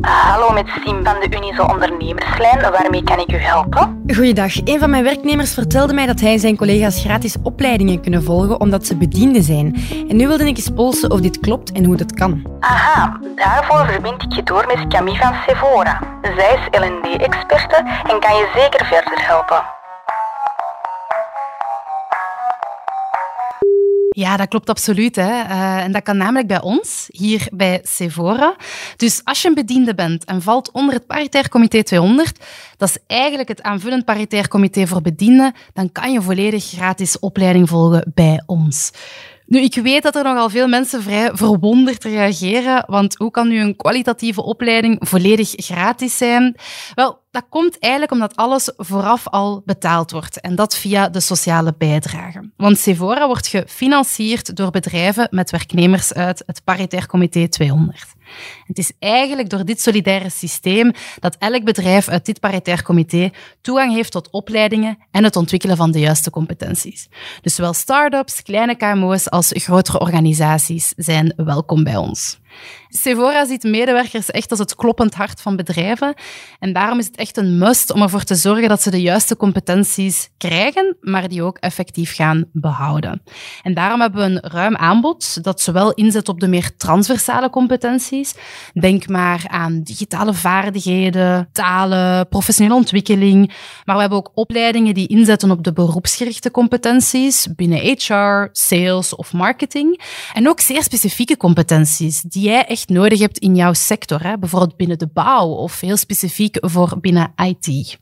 Hallo met Sim van de Unizo Ondernemerslijn. Waarmee kan ik u helpen? Goeiedag. Een van mijn werknemers vertelde mij dat hij en zijn collega's gratis opleidingen kunnen volgen omdat ze bedienden zijn. En nu wilde ik eens polsen of dit klopt en hoe dat kan. Aha, daarvoor verbind ik je door met Camille van Sephora. Zij is L&D-experte en kan je zeker verder helpen. Ja, dat klopt absoluut. Hè. Eh, en dat kan namelijk bij ons, hier bij Sephora. Dus als je een bediende bent en valt onder het paritair comité 200, dat is eigenlijk het aanvullend paritair comité voor bedienden, dan kan je volledig gratis opleiding volgen bij ons. Nu, ik weet dat er nogal veel mensen vrij verwonderd reageren, want hoe kan nu een kwalitatieve opleiding volledig gratis zijn? Wel, dat komt eigenlijk omdat alles vooraf al betaald wordt en dat via de sociale bijdrage. Want Sephora wordt gefinancierd door bedrijven met werknemers uit het Paritair Comité 200. Het is eigenlijk door dit solidaire systeem dat elk bedrijf uit dit paritair comité toegang heeft tot opleidingen en het ontwikkelen van de juiste competenties. Dus zowel start-ups, kleine KMO's als grotere organisaties zijn welkom bij ons. Sephora ziet medewerkers echt als het kloppend hart van bedrijven. En daarom is het echt een must om ervoor te zorgen dat ze de juiste competenties krijgen, maar die ook effectief gaan behouden. En daarom hebben we een ruim aanbod dat zowel inzet op de meer transversale competenties. Denk maar aan digitale vaardigheden, talen, professionele ontwikkeling. Maar we hebben ook opleidingen die inzetten op de beroepsgerichte competenties binnen HR, sales of marketing. En ook zeer specifieke competenties die jij echt nodig hebt in jouw sector. Hè? Bijvoorbeeld binnen de bouw of heel specifiek voor binnen IT.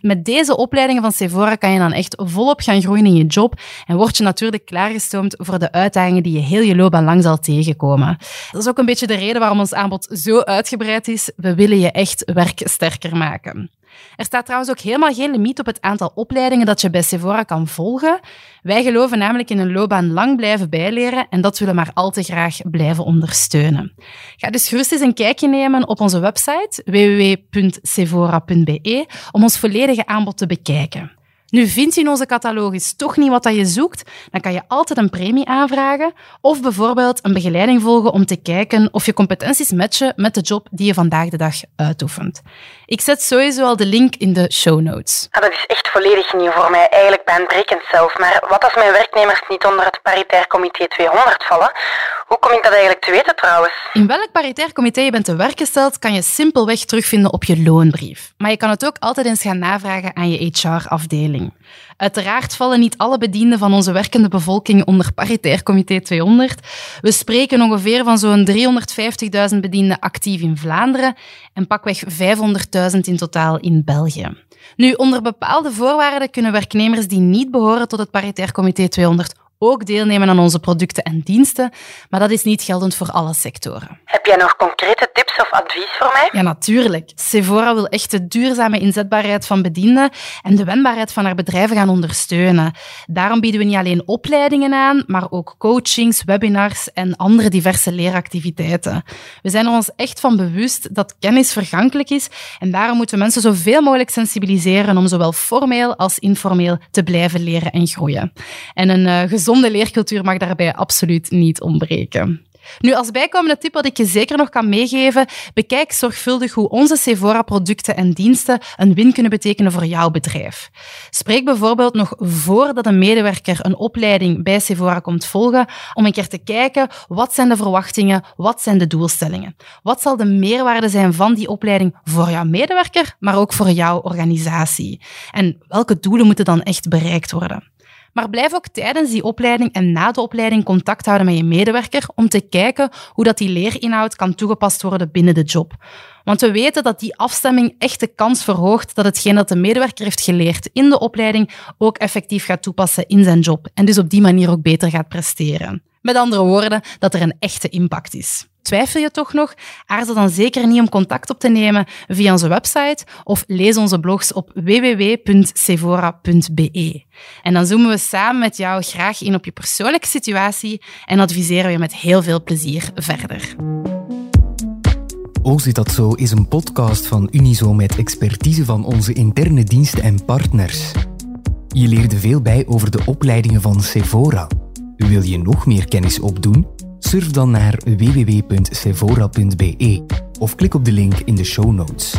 Met deze opleidingen van Sephora kan je dan echt volop gaan groeien in je job en word je natuurlijk klaargestoomd voor de uitdagingen die je heel je loopbaan lang zal tegenkomen. Dat is ook een beetje de reden waarom ons aanbod zo uitgebreid is. We willen je echt werksterker maken. Er staat trouwens ook helemaal geen limiet op het aantal opleidingen dat je bij Sephora kan volgen. Wij geloven namelijk in een loopbaan lang blijven bijleren en dat willen we maar al te graag blijven ondersteunen. Ga dus gerust eens een kijkje nemen op onze website www.sephora.be om ons volledige aanbod te bekijken. Nu vind je in onze catalogus toch niet wat dat je zoekt, dan kan je altijd een premie aanvragen of bijvoorbeeld een begeleiding volgen om te kijken of je competenties matchen met de job die je vandaag de dag uitoefent. Ik zet sowieso al de link in de show notes. Ah, dat is echt volledig nieuw voor mij, eigenlijk baanbrekend zelf. Maar wat als mijn werknemers niet onder het paritair comité 200 vallen? Hoe kom ik dat eigenlijk te weten trouwens? In welk paritair comité je bent te werk gesteld, kan je simpelweg terugvinden op je loonbrief. Maar je kan het ook altijd eens gaan navragen aan je HR-afdeling. Uiteraard vallen niet alle bedienden van onze werkende bevolking onder paritair comité 200. We spreken ongeveer van zo'n 350.000 bedienden actief in Vlaanderen en pakweg 500.000 in totaal in België. Nu, onder bepaalde voorwaarden kunnen werknemers die niet behoren tot het paritair comité 200 ook deelnemen aan onze producten en diensten, maar dat is niet geldend voor alle sectoren. Heb jij nog concrete tips of advies voor mij? Ja, natuurlijk. Sephora wil echt de duurzame inzetbaarheid van bedienden en de wendbaarheid van haar bedrijven gaan ondersteunen. Daarom bieden we niet alleen opleidingen aan, maar ook coachings, webinars en andere diverse leeractiviteiten. We zijn er ons echt van bewust dat kennis vergankelijk is en daarom moeten we mensen zoveel mogelijk sensibiliseren om zowel formeel als informeel te blijven leren en groeien. En een uh, gezonde leercultuur mag daarbij absoluut niet ontbreken. Nu, als bijkomende tip wat ik je zeker nog kan meegeven, bekijk zorgvuldig hoe onze Sephora-producten en diensten een win kunnen betekenen voor jouw bedrijf. Spreek bijvoorbeeld nog voordat een medewerker een opleiding bij Sephora komt volgen, om een keer te kijken wat zijn de verwachtingen, wat zijn de doelstellingen. Wat zal de meerwaarde zijn van die opleiding voor jouw medewerker, maar ook voor jouw organisatie? En welke doelen moeten dan echt bereikt worden? Maar blijf ook tijdens die opleiding en na de opleiding contact houden met je medewerker om te kijken hoe dat die leerinhoud kan toegepast worden binnen de job. Want we weten dat die afstemming echt de kans verhoogt dat hetgeen dat de medewerker heeft geleerd in de opleiding ook effectief gaat toepassen in zijn job en dus op die manier ook beter gaat presteren. Met andere woorden, dat er een echte impact is. Twijfel je toch nog? Aarzel dan zeker niet om contact op te nemen via onze website of lees onze blogs op www.sevora.be. En dan zoomen we samen met jou graag in op je persoonlijke situatie en adviseren we je met heel veel plezier verder. O zit dat zo is een podcast van Unizo met expertise van onze interne diensten en partners. Je leerde veel bij over de opleidingen van Sephora. Wil je nog meer kennis opdoen? Surf dan naar www.sephora.be of klik op de link in de show notes.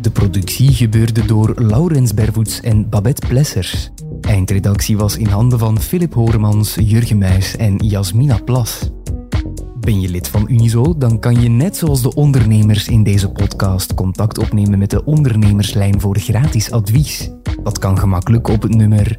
De productie gebeurde door Laurens Bervoets en Babette Plessers. Eindredactie was in handen van Philip Horemans, Jurgen Muis en Jasmina Plas. Ben je lid van Unizo, dan kan je net zoals de ondernemers in deze podcast contact opnemen met de ondernemerslijn voor gratis advies. Dat kan gemakkelijk op het nummer